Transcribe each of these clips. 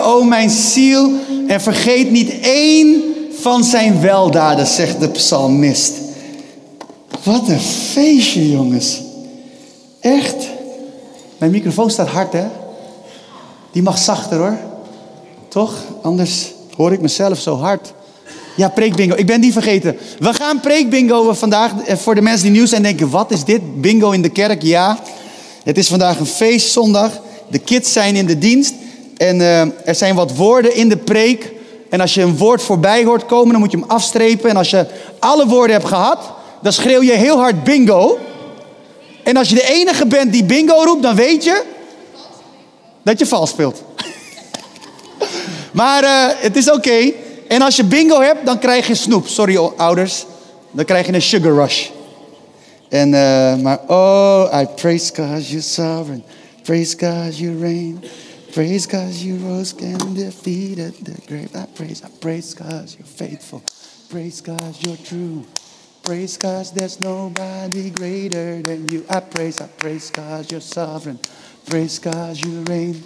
O mijn ziel, en vergeet niet één van zijn weldaden, zegt de psalmist. Wat een feestje, jongens. Echt. Mijn microfoon staat hard, hè? Die mag zachter, hoor. Toch? Anders hoor ik mezelf zo hard. Ja, preekbingo. Ik ben die vergeten. We gaan preekbingo vandaag. eh, Voor de mensen die nieuw zijn denken, wat is dit? Bingo in de kerk? Ja. Het is vandaag een feestzondag. De kids zijn in de dienst. En eh, er zijn wat woorden in de preek. En als je een woord voorbij hoort komen, dan moet je hem afstrepen. En als je alle woorden hebt gehad, dan schreeuw je heel hard bingo. En als je de enige bent die bingo roept, dan weet je dat je vals speelt. maar eh, het is oké. En als je bingo hebt, dan krijg je snoep. Sorry ouders. Dan krijg je een sugar rush. En, eh, maar oh, I praise God you're sovereign. Praise God you reign. Praise God you rose and defeated the grave. I praise, I praise God you're faithful. Praise God you're true. Praise God there's nobody greater than you. I praise, I praise God you're sovereign. Praise God you reign.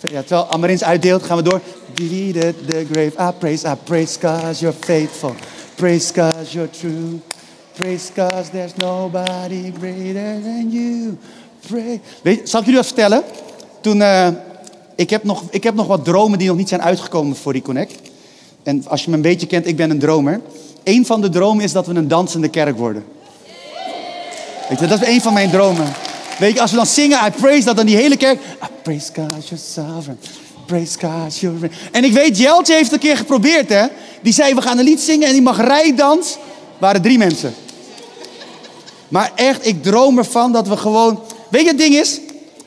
Ja, terwijl Amarins uitdeelt, gaan we door. Defeated the grave. I praise, I praise God you're faithful. Praise God you're true. Praise God, there's nobody greater than you. Pray. Weet, zal ik jullie wat vertellen? Toen, eh, ik, heb nog, ik heb nog wat dromen die nog niet zijn uitgekomen voor Reconnect. En als je me een beetje kent, ik ben een dromer. Eén van de dromen is dat we een dansende kerk worden. Weet je, dat is een van mijn dromen. Weet je, als we dan zingen, I praise, dat dan die hele kerk... I praise God, you're sovereign. Praise God, you're... En ik weet, Jeltje heeft een keer geprobeerd, hè. Die zei, we gaan een lied zingen en die mag rijdans. waren drie mensen. Maar echt, ik droom ervan dat we gewoon... Weet je, het ding is...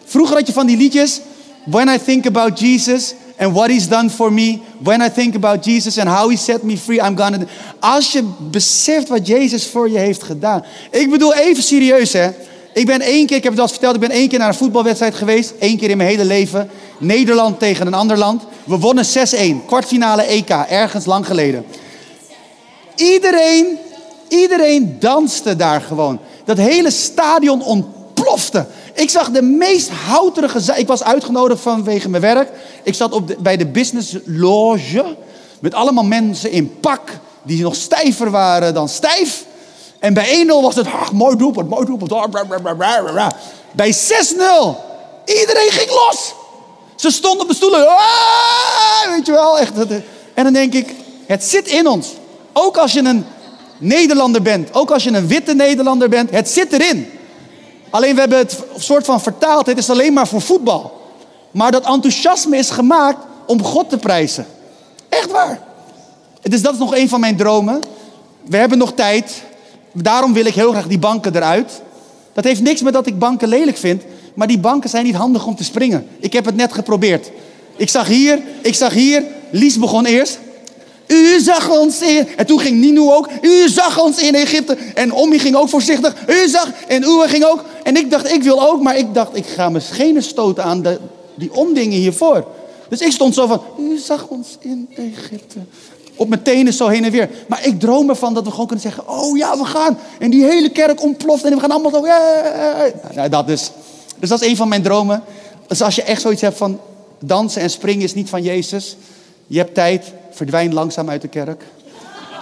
Vroeger had je van die liedjes... When I think about Jesus and what he's done for me. When I think about Jesus and how he set me free, I'm gonna... Als je beseft wat Jezus voor je heeft gedaan. Ik bedoel, even serieus hè. Ik ben één keer, ik heb het al verteld, ik ben één keer naar een voetbalwedstrijd geweest. Eén keer in mijn hele leven. Nederland tegen een ander land. We wonnen 6-1. Kwartfinale EK, ergens lang geleden. Iedereen, iedereen danste daar gewoon. Dat hele stadion ontplofte. Ik zag de meest houterige... Ik was uitgenodigd vanwege mijn werk. Ik zat op bij de business loge. Met allemaal mensen in pak. Die nog stijver waren dan stijf. En bij 1-0 was het... Ah, mooi doelpunt, mooi doelpunt. Bij 6-0. Iedereen ging los. Ze stonden op de stoelen. Ah, weet je wel. Echt. dat- En dan denk ik, het zit in ons. Ook als je een Nederlander bent. Ook als je een witte Nederlander bent. Het zit erin. Alleen we hebben het soort van vertaald. Het is alleen maar voor voetbal. Maar dat enthousiasme is gemaakt om God te prijzen. Echt waar. Dus dat is nog een van mijn dromen. We hebben nog tijd. Daarom wil ik heel graag die banken eruit. Dat heeft niks met dat ik banken lelijk vind. Maar die banken zijn niet handig om te springen. Ik heb het net geprobeerd. Ik zag hier, ik zag hier. Lies begon eerst. U zag ons in. En toen ging Nino ook. U zag ons in Egypte. En Ommi ging ook voorzichtig. U zag. En Uwe ging ook. En ik dacht, ik wil ook. Maar ik dacht, ik ga mijn schenen stoten aan de, die omdingen hiervoor. Dus ik stond zo van. U zag ons in Egypte. Op mijn tenen zo heen en weer. Maar ik droom ervan dat we gewoon kunnen zeggen: Oh ja, we gaan. En die hele kerk ontploft. En we gaan allemaal zo. "Yeah." Nou, dat dus. Dus dat is een van mijn dromen. Dus als je echt zoiets hebt van. Dansen en springen is niet van Jezus. Je hebt tijd. Verdwijn langzaam uit de kerk.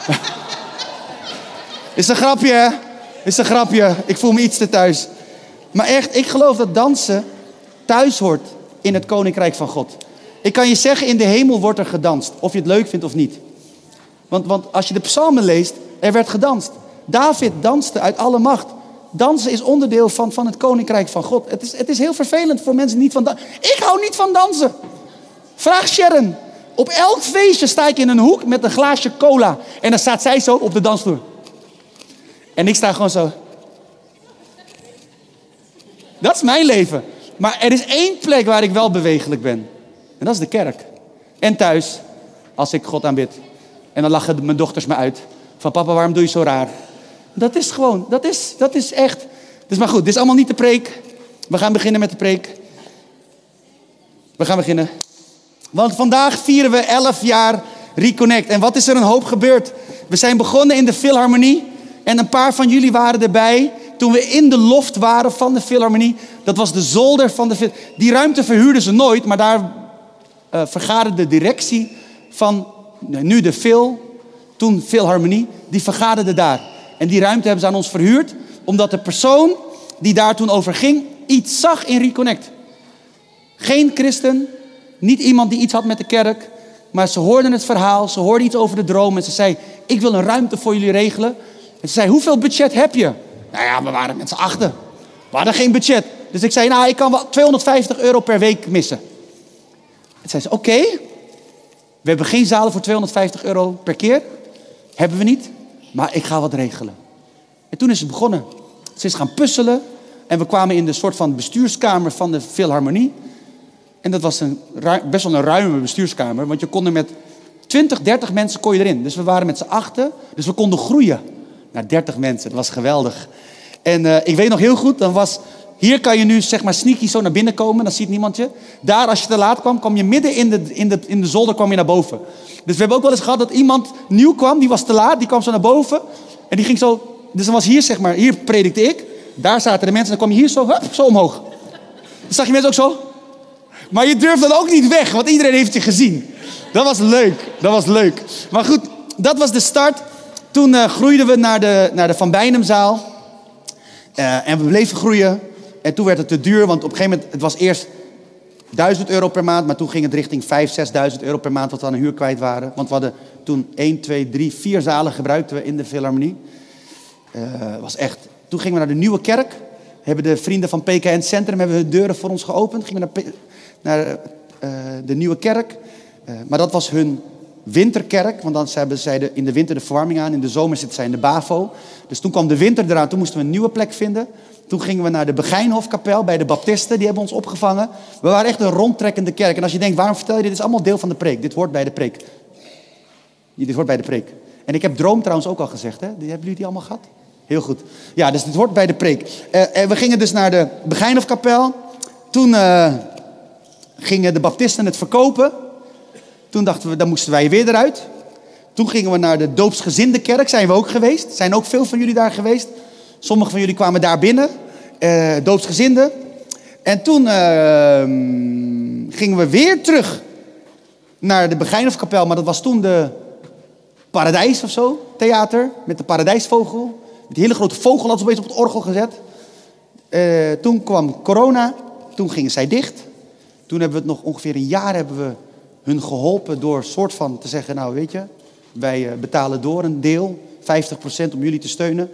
is een grapje, hè? Is een grapje. Ik voel me iets te thuis. Maar echt, ik geloof dat dansen thuis hoort in het koninkrijk van God. Ik kan je zeggen, in de hemel wordt er gedanst. Of je het leuk vindt of niet. Want, want als je de psalmen leest, er werd gedanst. David danste uit alle macht. Dansen is onderdeel van, van het koninkrijk van God. Het is, het is heel vervelend voor mensen niet van dansen. Ik hou niet van dansen. Vraag Sharon. Op elk feestje sta ik in een hoek met een glaasje cola. En dan staat zij zo op de dansvloer. En ik sta gewoon zo. Dat is mijn leven. Maar er is één plek waar ik wel bewegelijk ben. En dat is de kerk. En thuis, als ik God aanbid. En dan lachen mijn dochters me uit. Van papa, waarom doe je zo raar? Dat is gewoon, dat is, dat is echt. Dus maar goed, dit is allemaal niet de preek. We gaan beginnen met de preek. We gaan beginnen. Want vandaag vieren we 11 jaar Reconnect. En wat is er een hoop gebeurd? We zijn begonnen in de Philharmonie. En een paar van jullie waren erbij toen we in de loft waren van de Philharmonie. Dat was de zolder van de Die ruimte verhuurden ze nooit, maar daar uh, vergaderde de directie van nu de Phil, toen Philharmonie, die vergaderde daar. En die ruimte hebben ze aan ons verhuurd, omdat de persoon die daar toen over ging, iets zag in Reconnect. Geen christen, niet iemand die iets had met de kerk, maar ze hoorden het verhaal, ze hoorden iets over de droom en ze zei, ik wil een ruimte voor jullie regelen. En ze zei, hoeveel budget heb je? Nou ja, we waren met z'n achten. We hadden geen budget. Dus ik zei, nou, ik kan wel 250 euro per week missen. En zei ze, oké, we hebben geen zalen voor 250 euro per keer. Hebben we niet, maar ik ga wat regelen. En toen is het begonnen. Ze is gaan puzzelen en we kwamen in de soort van bestuurskamer van de Philharmonie. En dat was een, best wel een ruime bestuurskamer, want je kon er met 20, 30 mensen kon je erin. Dus we waren met z'n achten, dus we konden groeien naar 30 mensen. Dat was geweldig. En uh, ik weet nog heel goed, dan was, hier kan je nu zeg maar sneaky zo naar binnen komen, dan ziet niemand je. Daar, als je te laat kwam, kwam je midden in de, in de, in de zolder kwam je naar boven. Dus we hebben ook wel eens gehad dat iemand nieuw kwam, die was te laat, die kwam zo naar boven. En die ging zo, dus dan was hier zeg maar, hier predikte ik. Daar zaten de mensen, dan kwam je hier zo, hup, zo omhoog. Dan zag je mensen ook zo. Maar je durft dan ook niet weg, want iedereen heeft je gezien. Dat was leuk, dat was leuk. Maar goed, dat was de start. Toen uh, groeiden we naar de, naar de Van Bijnemzaal. Uh, en we bleven groeien. En toen werd het te duur, want op een gegeven moment, het was eerst 1000 euro per maand, maar toen ging het richting 5.000, 6.000 euro per maand wat we aan de huur kwijt waren. Want we hadden toen 1, 2, 3, 4 zalen gebruikten we in de Philharmonie. Uh, was echt. Toen gingen we naar de nieuwe kerk. Hebben de vrienden van PKN Centrum hebben hun deuren voor ons geopend. Gingen we naar, naar de nieuwe kerk. Maar dat was hun winterkerk, want dan hebben zij in de winter de verwarming aan, in de zomer zitten zij in de BAVO. Dus toen kwam de winter eraan, toen moesten we een nieuwe plek vinden. Toen gingen we naar de Begijnhofkapel bij de Baptisten, die hebben ons opgevangen. We waren echt een rondtrekkende kerk. En als je denkt, waarom vertel je dit? Dit is allemaal deel van de preek. Dit hoort bij de preek. Dit hoort bij de preek. En ik heb droom trouwens ook al gezegd, hè? Hebben jullie die allemaal gehad? Heel goed. Ja, dus dit hoort bij de preek. En we gingen dus naar de Begijnhofkapel. Toen uh, gingen de Baptisten het verkopen. Toen dachten we, dan moesten wij weer eruit. Toen gingen we naar de doopsgezinde kerk, zijn we ook geweest. Zijn ook veel van jullie daar geweest. Sommigen van jullie kwamen daar binnen, uh, doopsgezinde. En toen uh, gingen we weer terug naar de Begijnhofkapel, maar dat was toen de Paradijs of zo, theater, met de Paradijsvogel. Met die hele grote vogel had ze opeens op het orgel gezet. Uh, toen kwam corona, toen gingen zij dicht. Toen hebben we het nog ongeveer een jaar hebben we hun geholpen door soort van te zeggen, nou weet je, wij eh, betalen door een deel, 50% om jullie te steunen.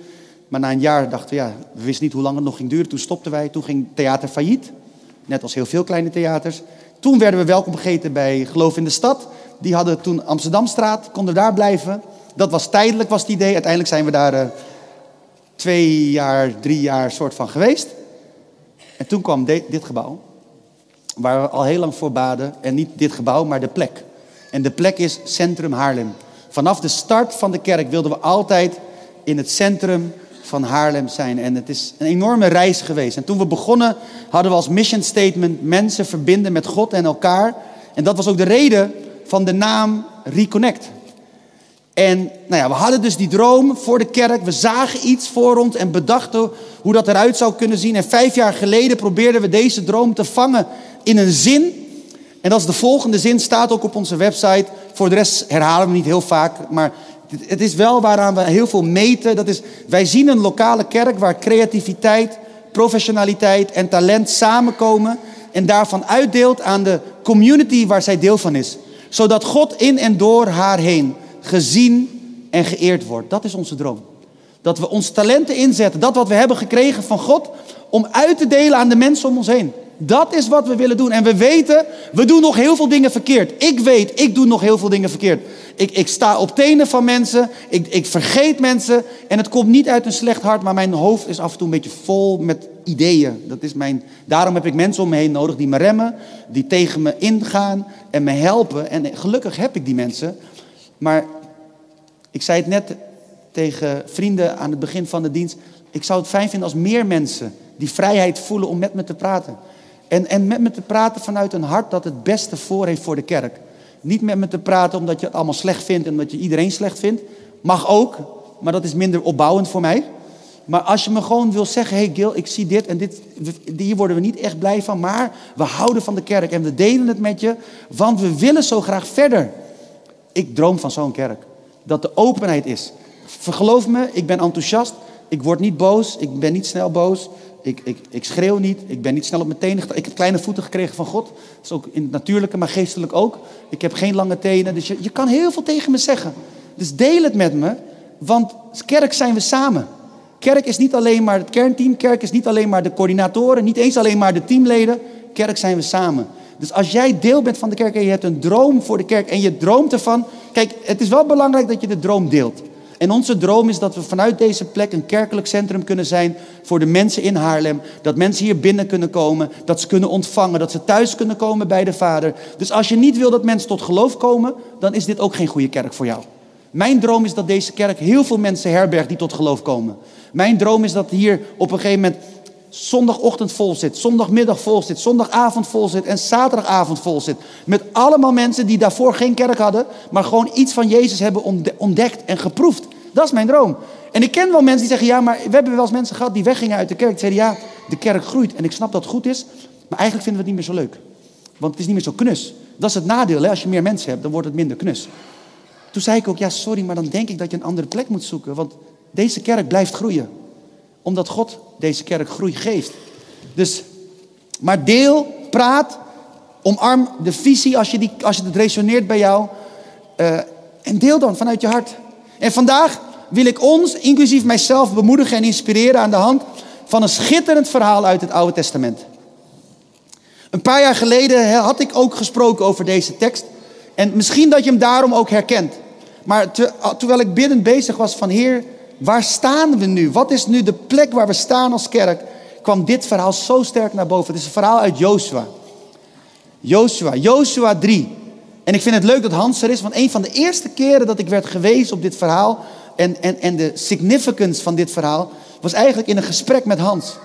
Maar na een jaar dachten we, ja, we wisten niet hoe lang het nog ging duren. Toen stopten wij, toen ging theater failliet. Net als heel veel kleine theaters. Toen werden we welkom gegeten bij Geloof in de Stad. Die hadden toen Amsterdamstraat, konden daar blijven. Dat was tijdelijk, was het idee. Uiteindelijk zijn we daar uh, twee jaar, drie jaar soort van geweest. En toen kwam dit gebouw waar we al heel lang voor baden. En niet dit gebouw, maar de plek. En de plek is Centrum Haarlem. Vanaf de start van de kerk wilden we altijd in het centrum van Haarlem zijn. En het is een enorme reis geweest. En toen we begonnen, hadden we als mission statement mensen verbinden met God en elkaar. En dat was ook de reden van de naam Reconnect. En nou ja, we hadden dus die droom voor de kerk. We zagen iets voor ons en bedachten hoe dat eruit zou kunnen zien. En vijf jaar geleden probeerden we deze droom te vangen in een zin. En dat is de volgende zin, staat ook op onze website. Voor de rest herhalen we niet heel vaak, maar het is wel waaraan we heel veel meten. Dat is, wij zien een lokale kerk waar creativiteit, professionaliteit en talent samenkomen. En daarvan uitdeelt aan de community waar zij deel van is. Zodat God in en door haar heen gezien en geëerd wordt. Dat is onze droom. Dat we ons talenten inzetten, dat wat we hebben gekregen van God, om uit te delen aan de mensen om ons heen. Dat is wat we willen doen. En we weten, we doen nog heel veel dingen verkeerd. Ik weet, ik doe nog heel veel dingen verkeerd. Ik, ik sta op tenen van mensen. Ik, ik vergeet mensen. En het komt niet uit een slecht hart, maar mijn hoofd is af en toe een beetje vol met ideeën. Dat is mijn, daarom heb ik mensen om me heen nodig die me remmen, die tegen me ingaan en me helpen. En gelukkig heb ik die mensen. Maar ik zei het net tegen vrienden aan het begin van de dienst. Ik zou het fijn vinden als meer mensen die vrijheid voelen om met me te praten. En, en met me te praten vanuit een hart dat het beste voor heeft voor de kerk. Niet met me te praten omdat je het allemaal slecht vindt en omdat je iedereen slecht vindt. Mag ook, maar dat is minder opbouwend voor mij. Maar als je me gewoon wil zeggen, hey Gil, ik zie dit en dit, hier worden we niet echt blij van, maar we houden van de kerk en we delen het met je, want we willen zo graag verder. Ik droom van zo'n kerk. Dat de openheid is. Vergeloof me, ik ben enthousiast. Ik word niet boos. Ik ben niet snel boos. Ik, ik, ik schreeuw niet. Ik ben niet snel op mijn tenen. Ik heb kleine voeten gekregen van God. Dat is ook in het natuurlijke, maar geestelijk ook. Ik heb geen lange tenen. Dus je, je kan heel veel tegen me zeggen. Dus deel het met me. Want kerk zijn we samen. Kerk is niet alleen maar het kernteam. Kerk is niet alleen maar de coördinatoren. Niet eens alleen maar de teamleden. Kerk zijn we samen. Dus als jij deel bent van de kerk en je hebt een droom voor de kerk en je droomt ervan. Kijk, het is wel belangrijk dat je de droom deelt. En onze droom is dat we vanuit deze plek een kerkelijk centrum kunnen zijn voor de mensen in Haarlem. Dat mensen hier binnen kunnen komen, dat ze kunnen ontvangen, dat ze thuis kunnen komen bij de Vader. Dus als je niet wil dat mensen tot geloof komen, dan is dit ook geen goede kerk voor jou. Mijn droom is dat deze kerk heel veel mensen herbergt die tot geloof komen. Mijn droom is dat hier op een gegeven moment zondagochtend vol zit, zondagmiddag vol zit, zondagavond vol zit en zaterdagavond vol zit. Met allemaal mensen die daarvoor geen kerk hadden, maar gewoon iets van Jezus hebben ontdekt en geproefd. Dat is mijn droom. En ik ken wel mensen die zeggen, ja, maar we hebben wel eens mensen gehad die weggingen uit de kerk. Die zeiden, ja, de kerk groeit en ik snap dat het goed is, maar eigenlijk vinden we het niet meer zo leuk. Want het is niet meer zo knus. Dat is het nadeel, hè? als je meer mensen hebt, dan wordt het minder knus. Toen zei ik ook, ja, sorry, maar dan denk ik dat je een andere plek moet zoeken, want deze kerk blijft groeien omdat God deze kerk groei geeft. Dus, maar deel, praat, omarm de visie als je, die, als het resoneert bij jou. Uh, en deel dan vanuit je hart. En vandaag wil ik ons, inclusief mijzelf, bemoedigen en inspireren aan de hand van een schitterend verhaal uit het Oude Testament. Een paar jaar geleden had ik ook gesproken over deze tekst. En misschien dat je hem daarom ook herkent. Maar terwijl ik binnen bezig was van Heer, Waar staan we nu? Wat is nu de plek waar we staan als kerk? Kwam dit verhaal zo sterk naar boven. Het is een verhaal uit Joshua. Joshua, Joshua 3. En ik vind het leuk dat Hans er is, want een van de eerste keren dat ik werd gewezen op dit verhaal en, en, en de significance van dit verhaal, was eigenlijk in een gesprek met Hans.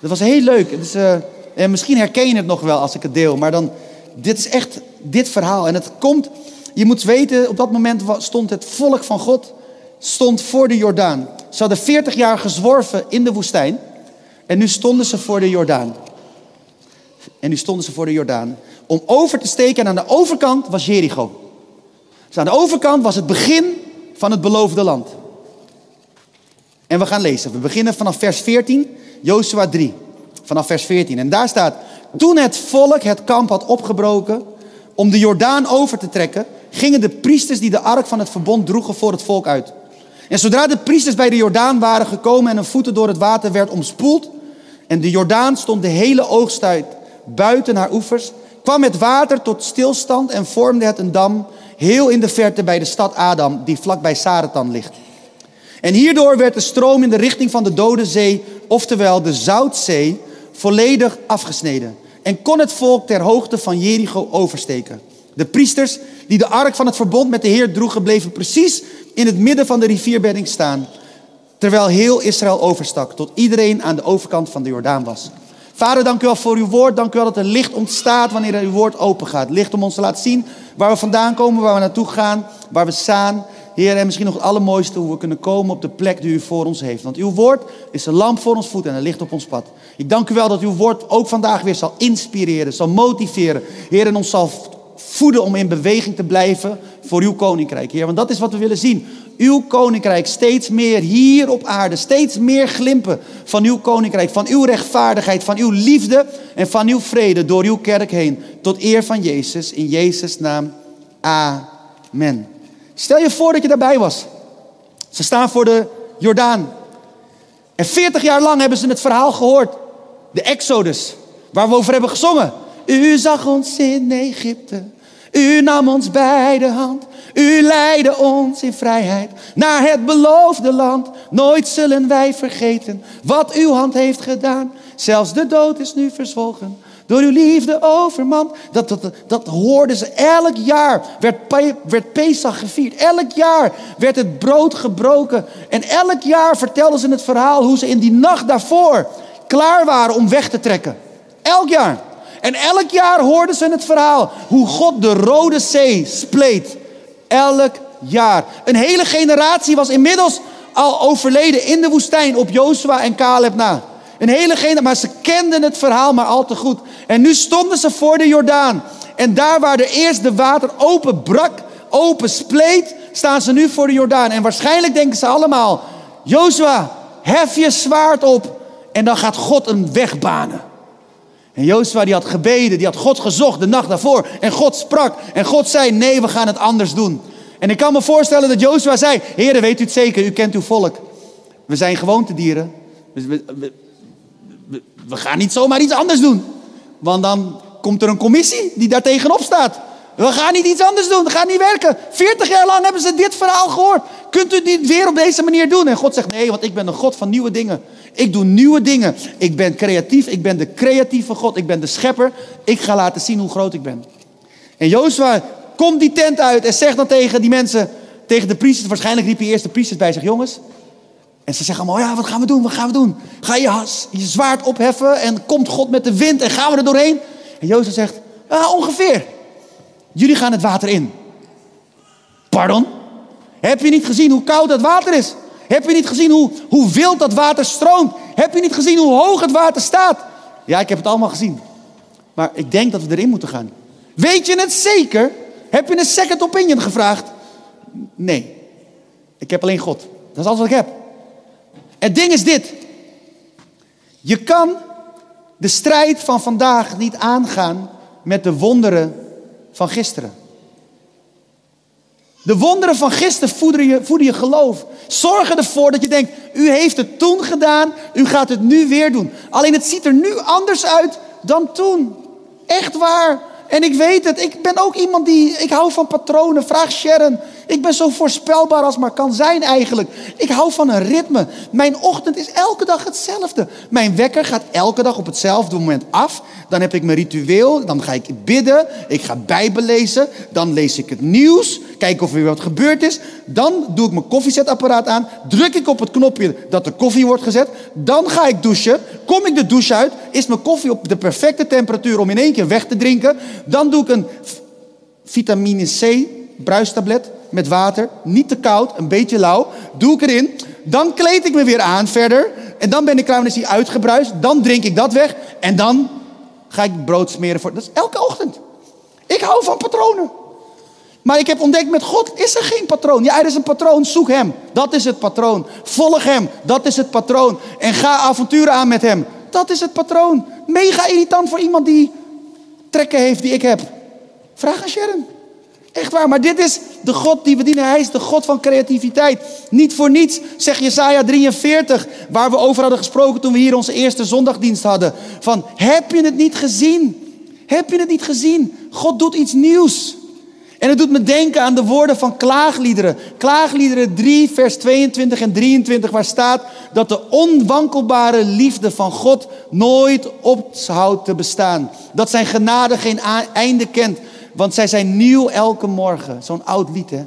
Dat was heel leuk. Uh, en misschien herken je het nog wel als ik het deel, maar dan, dit is echt dit verhaal. En het komt, je moet weten, op dat moment stond het volk van God stond voor de Jordaan. Ze hadden 40 jaar gezworven in de woestijn. En nu stonden ze voor de Jordaan. En nu stonden ze voor de Jordaan. Om over te steken. En aan de overkant was Jericho. Dus aan de overkant was het begin van het beloofde land. En we gaan lezen. We beginnen vanaf vers 14. Jozua 3. Vanaf vers 14. En daar staat. Toen het volk het kamp had opgebroken. Om de Jordaan over te trekken. Gingen de priesters die de ark van het verbond droegen voor het volk uit. En zodra de priesters bij de Jordaan waren gekomen en hun voeten door het water werd omspoeld, en de Jordaan stond de hele oogsttijd buiten haar oevers, kwam het water tot stilstand en vormde het een dam heel in de verte bij de stad Adam, die vlakbij Saratan ligt. En hierdoor werd de stroom in de richting van de Dode Zee, oftewel de Zoutzee, volledig afgesneden. En kon het volk ter hoogte van Jericho oversteken. De priesters die de ark van het verbond met de Heer droegen, bleven precies in het midden van de rivierbedding staan. Terwijl heel Israël overstak, tot iedereen aan de overkant van de Jordaan was. Vader, dank u wel voor uw woord. Dank u wel dat er licht ontstaat wanneer uw woord open gaat. Licht om ons te laten zien waar we vandaan komen, waar we naartoe gaan, waar we staan. Heer, en misschien nog het allermooiste, hoe we kunnen komen op de plek die u voor ons heeft. Want uw woord is een lamp voor ons voet en een licht op ons pad. Ik dank u wel dat uw woord ook vandaag weer zal inspireren, zal motiveren. Heer, en ons zal voeden om in beweging te blijven voor uw koninkrijk, Heer. Want dat is wat we willen zien. Uw koninkrijk steeds meer hier op aarde, steeds meer glimpen van uw koninkrijk, van uw rechtvaardigheid, van uw liefde en van uw vrede door uw kerk heen. Tot eer van Jezus, in Jezus' naam. Amen. Stel je voor dat je daarbij was. Ze staan voor de Jordaan. En 40 jaar lang hebben ze het verhaal gehoord. De Exodus, waar we over hebben gezongen. U zag ons in Egypte. U nam ons bij de hand. U leidde ons in vrijheid naar het beloofde land. Nooit zullen wij vergeten wat uw hand heeft gedaan. Zelfs de dood is nu verzwolgen. Door uw liefde overman. Dat, dat, dat hoorden ze elk jaar. Werd, werd Pesach gevierd. Elk jaar werd het brood gebroken. En elk jaar vertelden ze het verhaal hoe ze in die nacht daarvoor klaar waren om weg te trekken. Elk jaar. En elk jaar hoorden ze het verhaal hoe God de Rode Zee spleet. Elk jaar. Een hele generatie was inmiddels al overleden in de woestijn op Jozua en Caleb na. Een hele generatie, maar ze kenden het verhaal maar al te goed. En nu stonden ze voor de Jordaan. En daar waar de eerste water open brak, open spleet, staan ze nu voor de Jordaan. En waarschijnlijk denken ze allemaal, Jozua, hef je zwaard op en dan gaat God een weg banen. En Jozua die had gebeden, die had God gezocht de nacht daarvoor. En God sprak en God zei, nee, we gaan het anders doen. En ik kan me voorstellen dat Jozua zei, heren, weet u het zeker, u kent uw volk. We zijn gewoontedieren. We, we, we, we gaan niet zomaar iets anders doen. Want dan komt er een commissie die daar tegenop staat. We gaan niet iets anders doen, dat gaat niet werken. 40 jaar lang hebben ze dit verhaal gehoord. Kunt u dit weer op deze manier doen? En God zegt nee, want ik ben een God van nieuwe dingen. Ik doe nieuwe dingen. Ik ben creatief, ik ben de creatieve God, ik ben de schepper. Ik ga laten zien hoe groot ik ben. En Jozua komt die tent uit en zegt dan tegen die mensen, tegen de priesters, waarschijnlijk riep hij eerst de priesters bij zich, jongens. En ze zeggen allemaal, ja, wat gaan we doen, wat gaan we doen? Ga je, je zwaard opheffen en komt God met de wind en gaan we er doorheen? En Jozef zegt, ongeveer. Jullie gaan het water in. Pardon? Heb je niet gezien hoe koud dat water is? Heb je niet gezien hoe, hoe wild dat water stroomt? Heb je niet gezien hoe hoog het water staat? Ja, ik heb het allemaal gezien. Maar ik denk dat we erin moeten gaan. Weet je het zeker? Heb je een second opinion gevraagd? Nee. Ik heb alleen God. Dat is alles wat ik heb. Het ding is dit. Je kan de strijd van vandaag niet aangaan met de wonderen van gisteren. De wonderen van gisteren voeden je, voeden je geloof. Zorg ervoor dat je denkt, u heeft het toen gedaan, u gaat het nu weer doen. Alleen het ziet er nu anders uit dan toen. Echt waar. En ik weet het, ik ben ook iemand die, ik hou van patronen. Vraag Sharon. Ik ben zo voorspelbaar als maar kan zijn eigenlijk. Ik hou van een ritme. Mijn ochtend is elke dag hetzelfde. Mijn wekker gaat elke dag op hetzelfde moment af. Dan heb ik mijn ritueel. Dan ga ik bidden. Ik ga bijbel lezen. Dan lees ik het nieuws. Kijken of er weer wat gebeurd is. Dan doe ik mijn koffiezetapparaat aan. Druk ik op het knopje dat de koffie wordt gezet. Dan ga ik douchen. Kom ik de douche uit. Is mijn koffie op de perfecte temperatuur om in één keer weg te drinken. Dan doe ik een vitamine C bruistablet met water. Niet te koud, een beetje lauw. Doe ik erin. Dan kleed ik me weer aan verder. En dan ben ik klaar, hij uitgebruist. Dan drink ik dat weg. En dan ga ik brood smeren voor. Dat is elke ochtend. Ik hou van patronen. Maar ik heb ontdekt, met God is er geen patroon. Ja, er is een patroon, zoek hem. Dat is het patroon. Volg hem, dat is het patroon. En ga avonturen aan met hem. Dat is het patroon. Mega irritant voor iemand die trekken heeft die ik heb. Vraag aan Sharon. Echt waar, maar dit is de God die we dienen. Hij is de God van creativiteit. Niet voor niets, zegt Jesaja 43, waar we over hadden gesproken toen we hier onze eerste zondagdienst hadden. Van, heb je het niet gezien? Heb je het niet gezien? God doet iets nieuws. En het doet me denken aan de woorden van klaagliederen. Klaagliederen 3, vers 22 en 23, waar staat dat de onwankelbare liefde van God nooit ophoudt te bestaan. Dat zijn genade geen einde kent. Want zij zijn nieuw elke morgen. Zo'n oud lied, hè?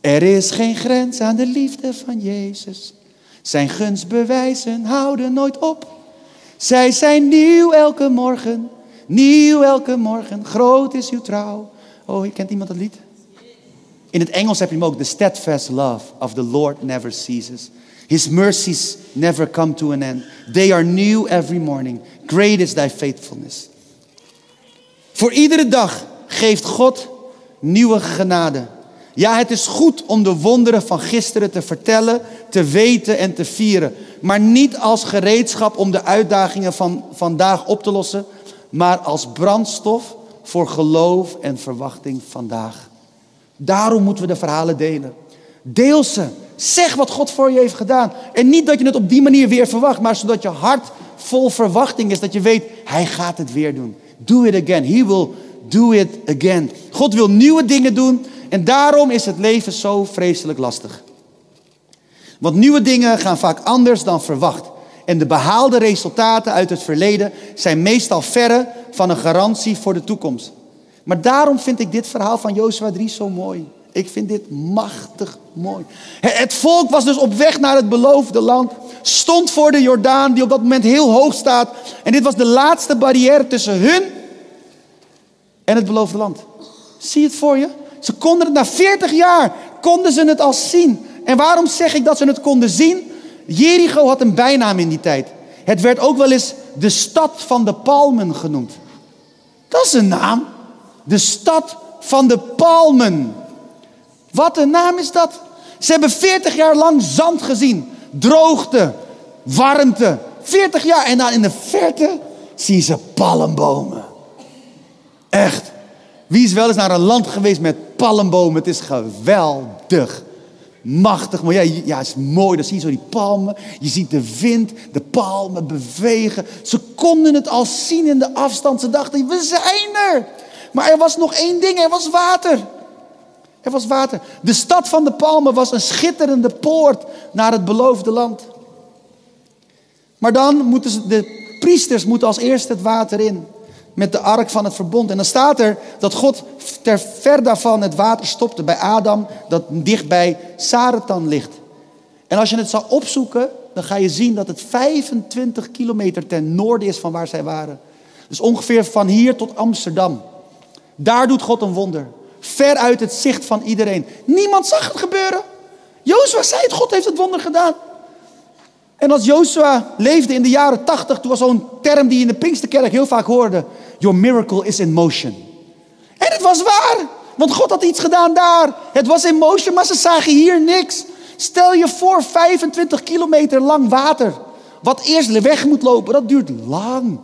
Er is geen grens aan de liefde van Jezus. Zijn gunstbewijzen houden nooit op. Zij zijn nieuw elke morgen. Nieuw elke morgen. Groot is uw trouw. Oh, je kent iemand dat lied? In het Engels heb je hem ook. The steadfast love of the Lord never ceases. His mercies never come to an end. They are new every morning. Great is thy faithfulness. Voor iedere dag geeft God nieuwe genade. Ja, het is goed om de wonderen van gisteren te vertellen, te weten en te vieren. Maar niet als gereedschap om de uitdagingen van vandaag op te lossen, maar als brandstof voor geloof en verwachting vandaag. Daarom moeten we de verhalen delen. Deel ze. Zeg wat God voor je heeft gedaan. En niet dat je het op die manier weer verwacht, maar zodat je hart vol verwachting is. Dat je weet, Hij gaat het weer doen. Do it again. He will do it again. God wil nieuwe dingen doen en daarom is het leven zo vreselijk lastig. Want nieuwe dingen gaan vaak anders dan verwacht. En de behaalde resultaten uit het verleden zijn meestal verre van een garantie voor de toekomst. Maar daarom vind ik dit verhaal van Jozua 3 zo mooi. Ik vind dit machtig mooi. Het volk was dus op weg naar het beloofde land. Stond voor de Jordaan, die op dat moment heel hoog staat. En dit was de laatste barrière tussen hun en het beloofde land. Zie het voor je? Ze konden het na 40 jaar, konden ze het al zien. En waarom zeg ik dat ze het konden zien? Jericho had een bijnaam in die tijd. Het werd ook wel eens de stad van de palmen genoemd. Dat is een naam. De stad van de palmen. Wat een naam is dat? Ze hebben 40 jaar lang zand gezien. Droogte, warmte. 40 jaar. En dan in de verte zien ze palmbomen. Echt. Wie is wel eens naar een land geweest met palmbomen? Het is geweldig. Machtig, maar ja, ja, het is mooi. Dan zie je zo die palmen. Je ziet de wind, de palmen bewegen. Ze konden het al zien in de afstand. Ze dachten, we zijn er. Maar er was nog één ding, er was water. Er was water. De stad van de palmen was een schitterende poort naar het beloofde land. Maar dan moeten de priesters moeten als eerste het water in met de ark van het verbond. En dan staat er dat God ter ver daarvan het water stopte bij Adam, dat dicht bij Saratan ligt. En als je het zou opzoeken, dan ga je zien dat het 25 kilometer ten noorden is van waar zij waren. Dus ongeveer van hier tot Amsterdam. Daar doet God een wonder. Ver uit het zicht van iedereen. Niemand zag het gebeuren. Jozua zei het, God heeft het wonder gedaan. En als Jozua leefde in de jaren 80, toen was zo'n term die je in de Pinksterkerk heel vaak hoorde. Your miracle is in motion. En het was waar, want God had iets gedaan daar. Het was in motion, maar ze zagen hier niks. Stel je voor 25 kilometer lang water. Wat eerst weg moet lopen, dat duurt lang.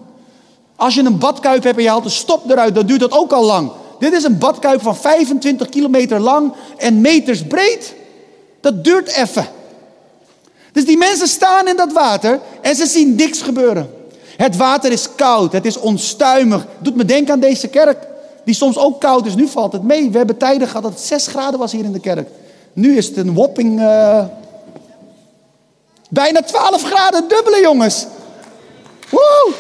Als je een badkuip hebt en je haalt de stop eruit, dan duurt dat ook al lang. Dit is een badkuip van 25 kilometer lang en meters breed. Dat duurt even. Dus die mensen staan in dat water en ze zien niks gebeuren. Het water is koud, het is onstuimig. Doet me denken aan deze kerk, die soms ook koud is. Nu valt het mee. We hebben tijden gehad dat het 6 graden was hier in de kerk. Nu is het een whopping. Uh, bijna 12 graden, dubbele jongens. Woe!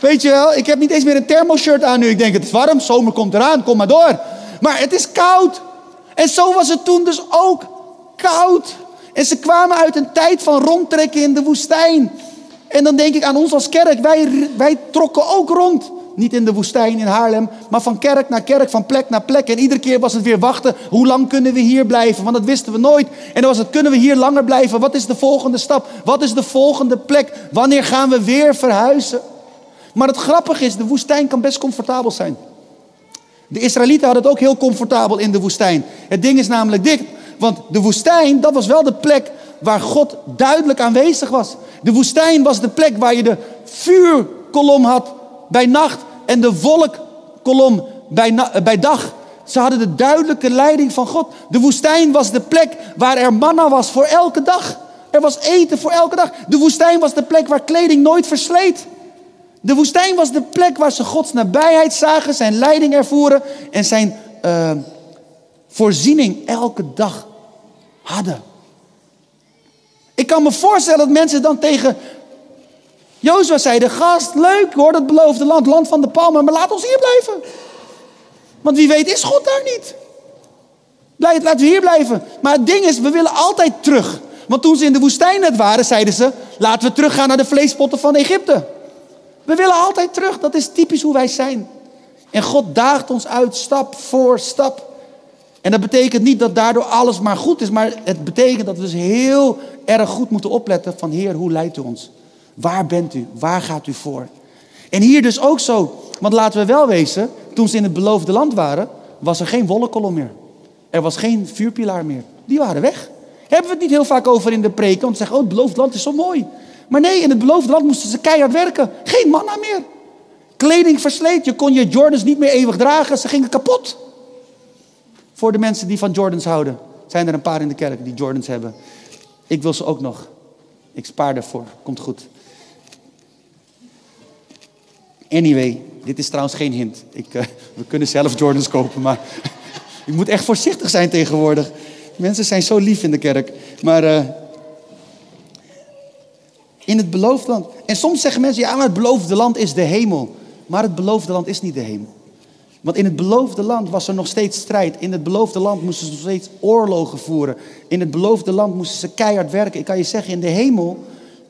Weet je wel, ik heb niet eens meer een thermoshirt aan nu. Ik denk, het is warm, zomer komt eraan, kom maar door. Maar het is koud. En zo was het toen dus ook koud. En ze kwamen uit een tijd van rondtrekken in de woestijn. En dan denk ik aan ons als kerk. Wij, wij trokken ook rond. Niet in de woestijn in Haarlem, maar van kerk naar kerk, van plek naar plek. En iedere keer was het weer wachten. Hoe lang kunnen we hier blijven? Want dat wisten we nooit. En dan was het, kunnen we hier langer blijven? Wat is de volgende stap? Wat is de volgende plek? Wanneer gaan we weer verhuizen? Maar het grappige is, de woestijn kan best comfortabel zijn. De Israëlieten hadden het ook heel comfortabel in de woestijn. Het ding is namelijk dit, want de woestijn, dat was wel de plek waar God duidelijk aanwezig was. De woestijn was de plek waar je de vuurkolom had bij nacht en de wolkkolom bij, bij dag. Ze hadden de duidelijke leiding van God. De woestijn was de plek waar er manna was voor elke dag. Er was eten voor elke dag. De woestijn was de plek waar kleding nooit versleet. De woestijn was de plek waar ze Gods nabijheid zagen, zijn leiding ervoeren en zijn uh, voorziening elke dag hadden. Ik kan me voorstellen dat mensen dan tegen Jozua zeiden: Gast, leuk hoor, dat beloofde land, land van de palmen, maar laat ons hier blijven. Want wie weet is God daar niet. Blijf, laten we hier blijven. Maar het ding is, we willen altijd terug. Want toen ze in de woestijn net waren, zeiden ze: Laten we teruggaan naar de vleespotten van Egypte. We willen altijd terug. Dat is typisch hoe wij zijn. En God daagt ons uit stap voor stap. En dat betekent niet dat daardoor alles maar goed is, maar het betekent dat we dus heel erg goed moeten opletten van Heer, hoe leidt u ons? Waar bent u? Waar gaat u voor? En hier dus ook zo. Want laten we wel wezen, toen ze in het beloofde land waren, was er geen wollenkolom meer. Er was geen vuurpilaar meer. Die waren weg. Hebben we het niet heel vaak over in de preken, want ze zeggen, oh het beloofde land is zo mooi. Maar nee, in het beloofde land moesten ze keihard werken. Geen manna meer. Kleding versleet. Je kon je Jordans niet meer eeuwig dragen. Ze gingen kapot. Voor de mensen die van Jordans houden. Zijn er een paar in de kerk die Jordans hebben. Ik wil ze ook nog. Ik spaar ervoor. Komt goed. Anyway, dit is trouwens geen hint. Ik, uh, we kunnen zelf Jordans kopen, maar ik moet echt voorzichtig zijn tegenwoordig. Mensen zijn zo lief in de kerk. Maar uh, in het beloofde land. En soms zeggen mensen, ja, maar het beloofde land is de hemel. Maar het beloofde land is niet de hemel. Want in het beloofde land was er nog steeds strijd. In het beloofde land moesten ze nog steeds oorlogen voeren. In het beloofde land moesten ze keihard werken. Ik kan je zeggen, in de hemel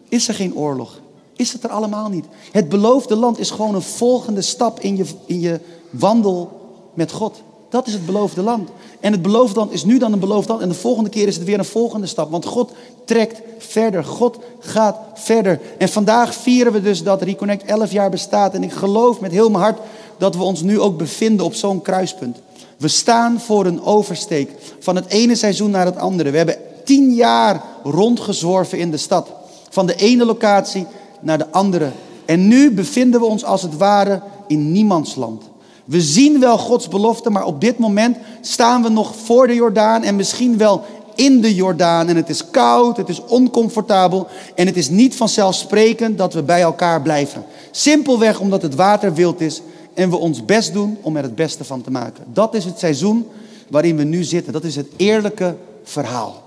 is er geen oorlog. Is het er allemaal niet. Het beloofde land is gewoon een volgende stap in je, in je wandel met God. Dat is het beloofde land. En het beloofde land is nu dan een beloofd land. En de volgende keer is het weer een volgende stap. Want God trekt verder. God gaat verder. En vandaag vieren we dus dat Reconnect 11 jaar bestaat. En ik geloof met heel mijn hart dat we ons nu ook bevinden op zo'n kruispunt. We staan voor een oversteek van het ene seizoen naar het andere. We hebben tien jaar rondgezworven in de stad. Van de ene locatie naar de andere. En nu bevinden we ons als het ware in niemandsland. We zien wel Gods belofte, maar op dit moment staan we nog voor de Jordaan en misschien wel in de Jordaan. En het is koud, het is oncomfortabel en het is niet vanzelfsprekend dat we bij elkaar blijven. Simpelweg omdat het water wild is en we ons best doen om er het beste van te maken. Dat is het seizoen waarin we nu zitten. Dat is het eerlijke verhaal.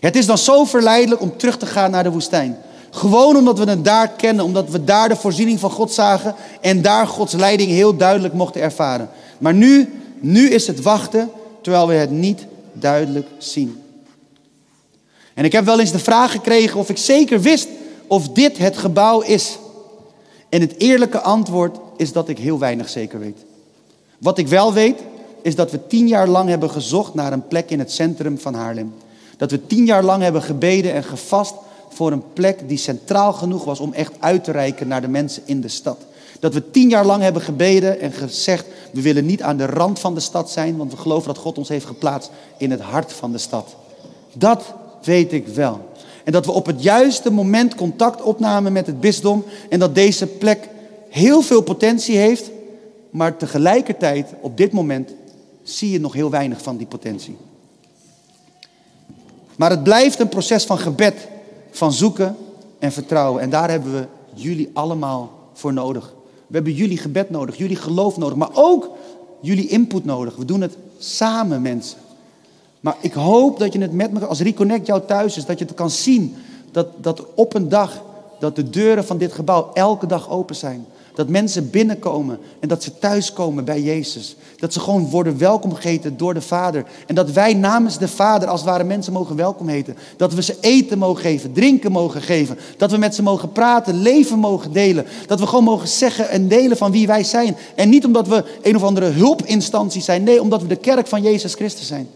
Het is dan zo verleidelijk om terug te gaan naar de woestijn. Gewoon omdat we het daar kennen, omdat we daar de voorziening van God zagen en daar Gods leiding heel duidelijk mochten ervaren. Maar nu, nu is het wachten terwijl we het niet duidelijk zien. En ik heb wel eens de vraag gekregen of ik zeker wist of dit het gebouw is. En het eerlijke antwoord is dat ik heel weinig zeker weet. Wat ik wel weet, is dat we tien jaar lang hebben gezocht naar een plek in het centrum van Haarlem. Dat we tien jaar lang hebben gebeden en gevast voor een plek die centraal genoeg was om echt uit te reiken naar de mensen in de stad. Dat we tien jaar lang hebben gebeden en gezegd, we willen niet aan de rand van de stad zijn, want we geloven dat God ons heeft geplaatst in het hart van de stad. Dat weet ik wel. En dat we op het juiste moment contact opnamen met het bisdom en dat deze plek heel veel potentie heeft, maar tegelijkertijd op dit moment zie je nog heel weinig van die potentie. Maar het blijft een proces van gebed, van zoeken en vertrouwen. En daar hebben we jullie allemaal voor nodig. We hebben jullie gebed nodig, jullie geloof nodig, maar ook jullie input nodig. We doen het samen, mensen. Maar ik hoop dat je het met me, als Reconnect jou thuis is, dat je het kan zien. Dat, dat op een dag, dat de deuren van dit gebouw elke dag open zijn. Dat mensen binnenkomen en dat ze thuiskomen bij Jezus. Dat ze gewoon worden welkom geheten door de Vader. En dat wij namens de Vader als het ware mensen mogen welkom heten. Dat we ze eten mogen geven, drinken mogen geven. Dat we met ze mogen praten, leven mogen delen. Dat we gewoon mogen zeggen en delen van wie wij zijn. En niet omdat we een of andere hulpinstantie zijn. Nee, omdat we de kerk van Jezus Christus zijn.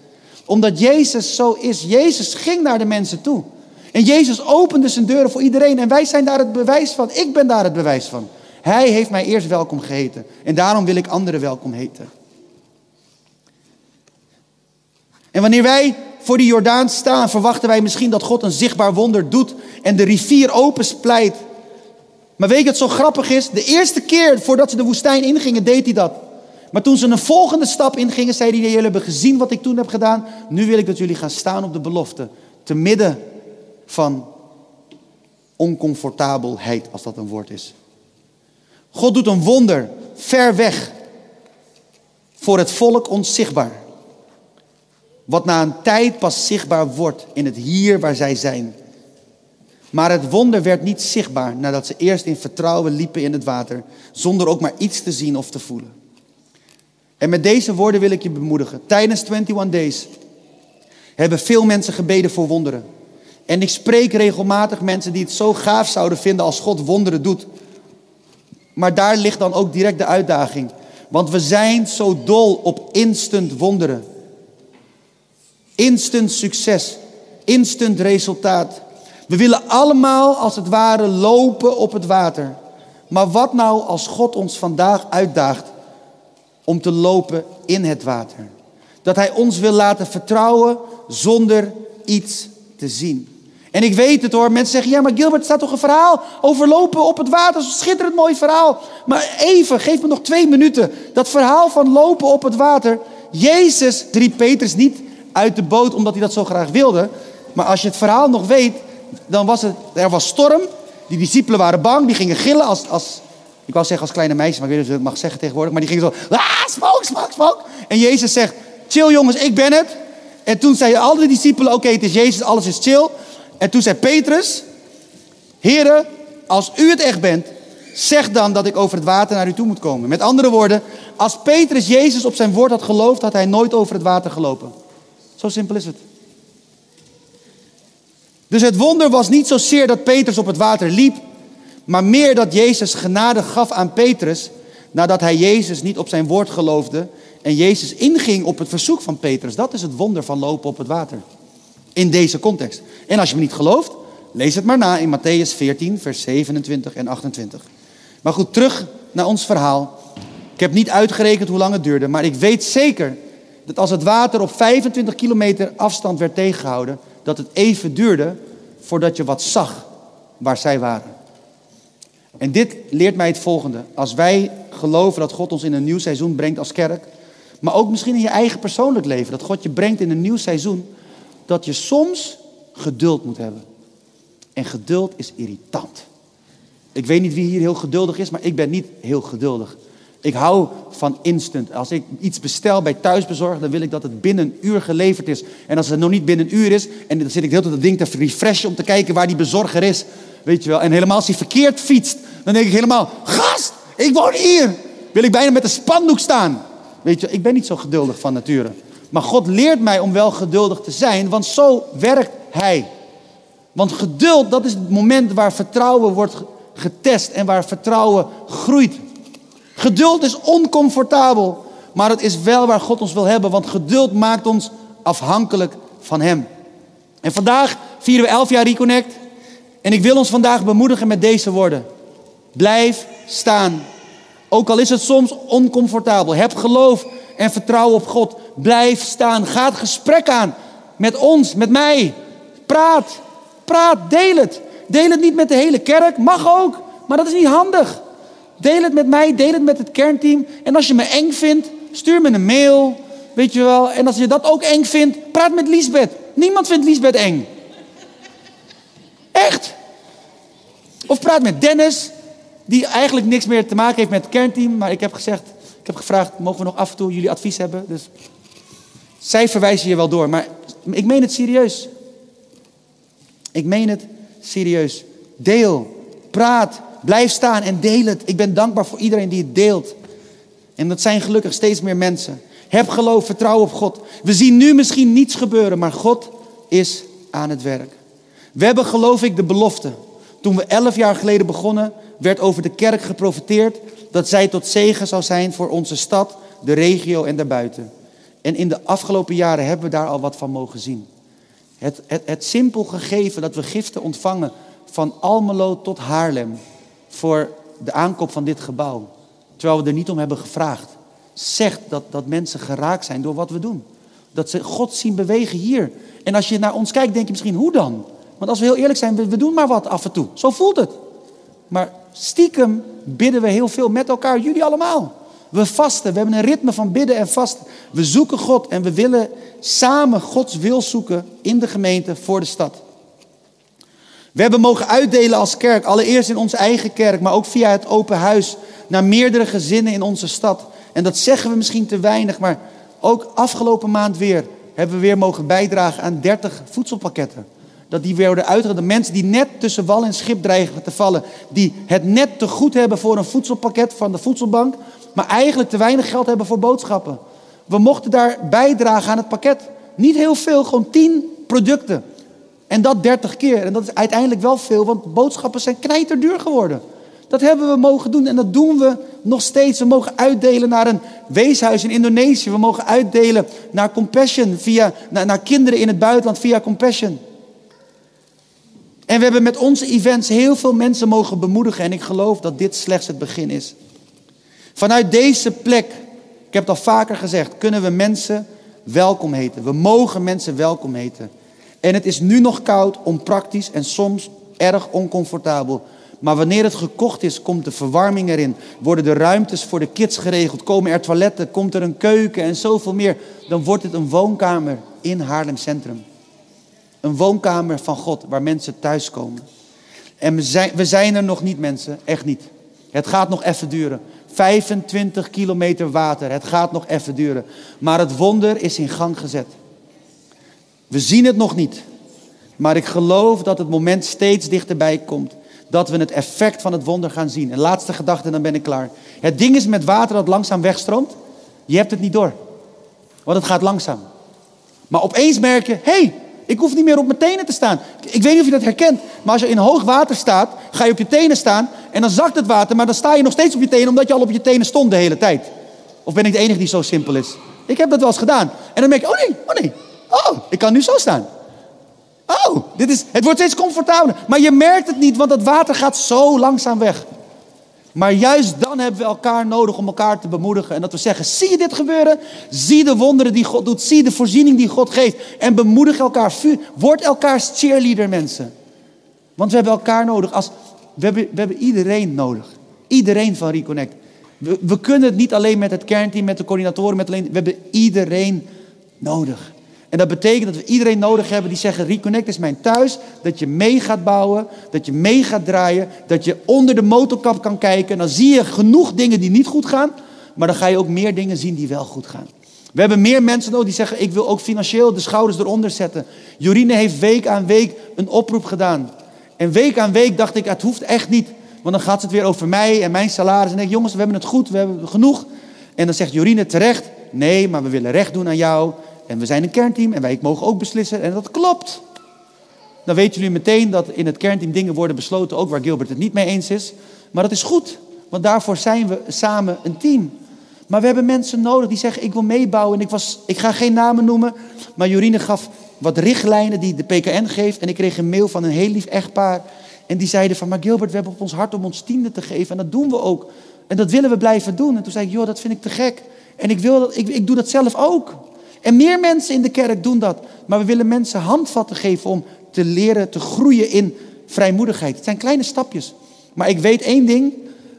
Omdat Jezus zo is. Jezus ging naar de mensen toe. En Jezus opende zijn deuren voor iedereen. En wij zijn daar het bewijs van. Ik ben daar het bewijs van. Hij heeft mij eerst welkom geheten. En daarom wil ik anderen welkom heten. En wanneer wij voor die Jordaan staan, verwachten wij misschien dat God een zichtbaar wonder doet en de rivier opensplijt. Maar weet je wat zo grappig is? De eerste keer voordat ze de woestijn ingingen, deed hij dat. Maar toen ze een volgende stap ingingen, zei hij: Jullie hebben gezien wat ik toen heb gedaan. Nu wil ik dat jullie gaan staan op de belofte. Te midden van oncomfortabelheid, als dat een woord is. God doet een wonder ver weg voor het volk onzichtbaar. Wat na een tijd pas zichtbaar wordt in het hier waar zij zijn. Maar het wonder werd niet zichtbaar nadat ze eerst in vertrouwen liepen in het water, zonder ook maar iets te zien of te voelen. En met deze woorden wil ik je bemoedigen. Tijdens 21 Days hebben veel mensen gebeden voor wonderen. En ik spreek regelmatig mensen die het zo gaaf zouden vinden als God wonderen doet. Maar daar ligt dan ook direct de uitdaging. Want we zijn zo dol op instant wonderen. Instant succes. Instant resultaat. We willen allemaal als het ware lopen op het water. Maar wat nou als God ons vandaag uitdaagt om te lopen in het water? Dat Hij ons wil laten vertrouwen zonder iets te zien. En ik weet het hoor, mensen zeggen, ja maar Gilbert, er staat toch een verhaal over lopen op het water, schitterend mooi verhaal. Maar even, geef me nog twee minuten. Dat verhaal van lopen op het water. Jezus riep Petrus niet uit de boot omdat hij dat zo graag wilde. Maar als je het verhaal nog weet, dan was het, er was storm. Die discipelen waren bang, die gingen gillen als, als ik wou zeggen als kleine meisjes, maar ik weet niet of ik het mag zeggen tegenwoordig. Maar die gingen zo, ah, smoke, smoke, smoke. En Jezus zegt, chill jongens, ik ben het. En toen zeiden al die discipelen, oké, het is Jezus, alles is chill. En toen zei Petrus, heren, als u het echt bent, zeg dan dat ik over het water naar u toe moet komen. Met andere woorden, als Petrus Jezus op zijn woord had geloofd, had hij nooit over het water gelopen. Zo simpel is het. Dus het wonder was niet zozeer dat Petrus op het water liep, maar meer dat Jezus genade gaf aan Petrus nadat hij Jezus niet op zijn woord geloofde En Jezus inging op het verzoek van Petrus. Dat is het wonder van lopen op het water. In deze context. En als je me niet gelooft, lees het maar na in Matthäus 14, vers 27 en 28. Maar goed, terug naar ons verhaal. Ik heb niet uitgerekend hoe lang het duurde, maar ik weet zeker dat als het water op 25 kilometer afstand werd tegengehouden, dat het even duurde voordat je wat zag waar zij waren. En dit leert mij het volgende. Als wij geloven dat God ons in een nieuw seizoen brengt als kerk, maar ook misschien in je eigen persoonlijk leven, dat God je brengt in een nieuw seizoen, dat je soms geduld moet hebben. En geduld is irritant. Ik weet niet wie hier heel geduldig is, maar ik ben niet heel geduldig. Ik hou van instant. Als ik iets bestel bij thuisbezorgd, dan wil ik dat het binnen een uur geleverd is. En als het nog niet binnen een uur is, en dan zit ik de hele tijd dat ding te refreshen om te kijken waar die bezorger is. Weet je wel. En helemaal als hij verkeerd fietst, dan denk ik helemaal, gast, ik woon hier. Wil ik bijna met een spandoek staan. Weet je, ik ben niet zo geduldig van nature. Maar God leert mij om wel geduldig te zijn, want zo werkt Hij. Want geduld, dat is het moment waar vertrouwen wordt getest en waar vertrouwen groeit. Geduld is oncomfortabel, maar het is wel waar God ons wil hebben, want geduld maakt ons afhankelijk van Hem. En vandaag vieren we 11 jaar Reconnect. En ik wil ons vandaag bemoedigen met deze woorden. Blijf staan. Ook al is het soms oncomfortabel. Heb geloof en vertrouwen op God. Blijf staan. Ga het gesprek aan met ons, met mij. Praat. Praat. Deel het. Deel het niet met de hele kerk. Mag ook. Maar dat is niet handig. Deel het met mij. Deel het met het kernteam. En als je me eng vindt, stuur me een mail. Weet je wel. En als je dat ook eng vindt, praat met Liesbeth. Niemand vindt Liesbeth eng. Echt. Of praat met Dennis, die eigenlijk niks meer te maken heeft met het kernteam. Maar ik heb gezegd, ik heb gevraagd, mogen we nog af en toe jullie advies hebben? Dus zij verwijzen je wel door. Maar ik meen het serieus. Ik meen het serieus. Deel, praat, blijf staan en deel het. Ik ben dankbaar voor iedereen die het deelt. En dat zijn gelukkig steeds meer mensen. Heb geloof, vertrouw op God. We zien nu misschien niets gebeuren, maar God is aan het werk. We hebben geloof ik de belofte. Toen we elf jaar geleden begonnen, werd over de kerk geprofiteerd dat zij tot zegen zou zijn voor onze stad, de regio en daarbuiten. En in de afgelopen jaren hebben we daar al wat van mogen zien. Het, het, simpel gegeven dat we giften ontvangen van Almelo tot Haarlem voor de aankoop van dit gebouw, terwijl we er niet om hebben gevraagd, zegt dat, dat mensen geraakt zijn door wat we doen. Dat ze God zien bewegen hier. En als je naar ons kijkt, denk je misschien, hoe dan? Want als we heel eerlijk zijn, we doen maar wat af en toe. Zo voelt het. Maar stiekem bidden we heel veel met elkaar, jullie allemaal. We vasten, we hebben een ritme van bidden en vasten. We zoeken God en we willen samen Gods wil zoeken in de gemeente voor de stad. We hebben mogen uitdelen als kerk, allereerst in onze eigen kerk, maar ook via het open huis naar meerdere gezinnen in onze stad. En dat zeggen we misschien te weinig, maar ook afgelopen maand weer hebben we weer mogen bijdragen aan 30 voedselpakketten. Dat die uitgedeeld. De mensen die net tussen wal en schip dreigen te vallen. Die het net te goed hebben voor een voedselpakket van de voedselbank. Maar eigenlijk te weinig geld hebben voor boodschappen. We mochten daar bijdragen aan het pakket. Niet heel veel, gewoon 10 producten. En dat 30 keer. En dat is uiteindelijk wel veel, want boodschappen zijn knijterduur geworden. Dat hebben we mogen doen en dat doen we nog steeds. We mogen uitdelen naar een weeshuis in Indonesië. We mogen uitdelen naar Compassion, via, naar kinderen in het buitenland via Compassion. En we hebben met onze events heel veel mensen mogen bemoedigen. En ik geloof dat dit slechts het begin is. Vanuit deze plek, ik heb het al vaker gezegd, kunnen we mensen welkom heten. We mogen mensen welkom heten. En het is nu nog koud, onpraktisch en soms erg oncomfortabel. Maar wanneer het gekocht is, komt de verwarming erin. Worden de ruimtes voor de kids geregeld. Komen er toiletten, komt er een keuken en zoveel meer. Dan wordt het een woonkamer in Haarlem Centrum. Een woonkamer van God waar mensen thuiskomen. En we zijn, we zijn er nog niet, mensen. Echt niet. Het gaat nog even duren. 25 kilometer water. Het gaat nog even duren. Maar het wonder is in gang gezet. We zien het nog niet. Maar ik geloof dat het moment steeds dichterbij komt. Dat we het effect van het wonder gaan zien. En laatste gedachte, dan ben ik klaar. Het ding is met water dat langzaam wegstroomt. Je hebt het niet door. Want het gaat langzaam. Maar opeens merk je, hé, hey, ik hoef niet meer op mijn tenen te staan. Ik weet niet of je dat herkent. Maar als je in hoog water staat, ga je op je tenen staan. En dan zakt het water. Maar dan sta je nog steeds op je tenen omdat je al op je tenen stond de hele tijd. Of ben ik de enige die zo simpel is? Ik heb dat wel eens gedaan. En dan denk ik, oh nee, oh nee. Oh, ik kan nu zo staan. Oh, dit is, het wordt steeds comfortabeler. Maar je merkt het niet, want dat water gaat zo langzaam weg. Maar juist dan hebben we elkaar nodig om elkaar te bemoedigen. En dat we zeggen, zie je dit gebeuren? Zie de wonderen die God doet. Zie de voorziening die God geeft. En bemoedig elkaar. Word elkaars cheerleader mensen. Want we hebben elkaar nodig. Als, we, hebben, we hebben iedereen nodig. Iedereen van Reconnect. We, we kunnen het niet alleen met het kernteam, met de coördinatoren. Met alleen, we hebben iedereen nodig. En dat betekent dat we iedereen nodig hebben die zeggen: Reconnect is mijn thuis. Dat je mee gaat bouwen, dat je mee gaat draaien, dat je onder de motorkap kan kijken. Dan zie je genoeg dingen die niet goed gaan, maar dan ga je ook meer dingen zien die wel goed gaan. We hebben meer mensen nodig die zeggen: Ik wil ook financieel de schouders eronder zetten. Jorine heeft week aan week een oproep gedaan. En week aan week dacht ik: Het hoeft echt niet, want dan gaat het weer over mij en mijn salaris. En ik Jongens, we hebben het goed, we hebben genoeg. En dan zegt Jorine terecht: Nee, maar we willen recht doen aan jou. En we zijn een kernteam en wij mogen ook beslissen. En dat klopt. Dan weten jullie meteen dat in het kernteam dingen worden besloten, ook waar Gilbert het niet mee eens is. Maar dat is goed, want daarvoor zijn we samen een team. Maar we hebben mensen nodig die zeggen: Ik wil meebouwen. En ik, was, ik ga geen namen noemen, maar Jorine gaf wat richtlijnen die de PKN geeft. En ik kreeg een mail van een heel lief echtpaar. En die zeiden: van, Maar Gilbert, we hebben op ons hart om ons tiende te geven. En dat doen we ook. En dat willen we blijven doen. En toen zei ik: Joh, dat vind ik te gek. En ik, wil dat, ik, ik doe dat zelf ook. En meer mensen in de kerk doen dat. Maar we willen mensen handvatten geven om te leren te groeien in vrijmoedigheid. Het zijn kleine stapjes. Maar ik weet één ding.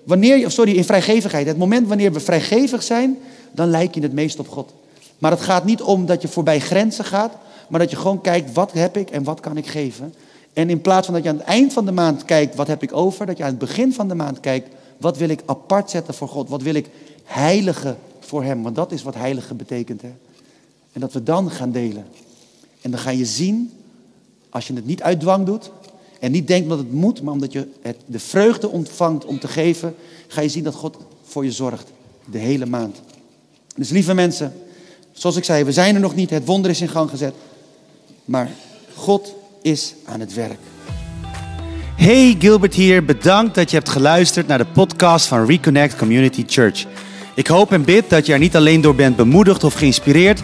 Wanneer sorry, in vrijgevigheid. Het moment wanneer we vrijgevig zijn, dan lijk je het meest op God. Maar het gaat niet om dat je voorbij grenzen gaat, maar dat je gewoon kijkt, wat heb ik en wat kan ik geven? En in plaats van dat je aan het eind van de maand kijkt, wat heb ik over? Dat je aan het begin van de maand kijkt, wat wil ik apart zetten voor God? Wat wil ik heiligen voor Hem? Want dat is wat heilige betekent. Hè? En dat we dan gaan delen. En dan ga je zien, als je het niet uit dwang doet. En niet denkt dat het moet, maar omdat je het, de vreugde ontvangt om te geven. Ga je zien dat God voor je zorgt. De hele maand. Dus lieve mensen, zoals ik zei, we zijn er nog niet. Het wonder is in gang gezet. Maar God is aan het werk. Hey, Gilbert hier. Bedankt dat je hebt geluisterd naar de podcast van Reconnect Community Church. Ik hoop en bid dat je er niet alleen door bent bemoedigd of geïnspireerd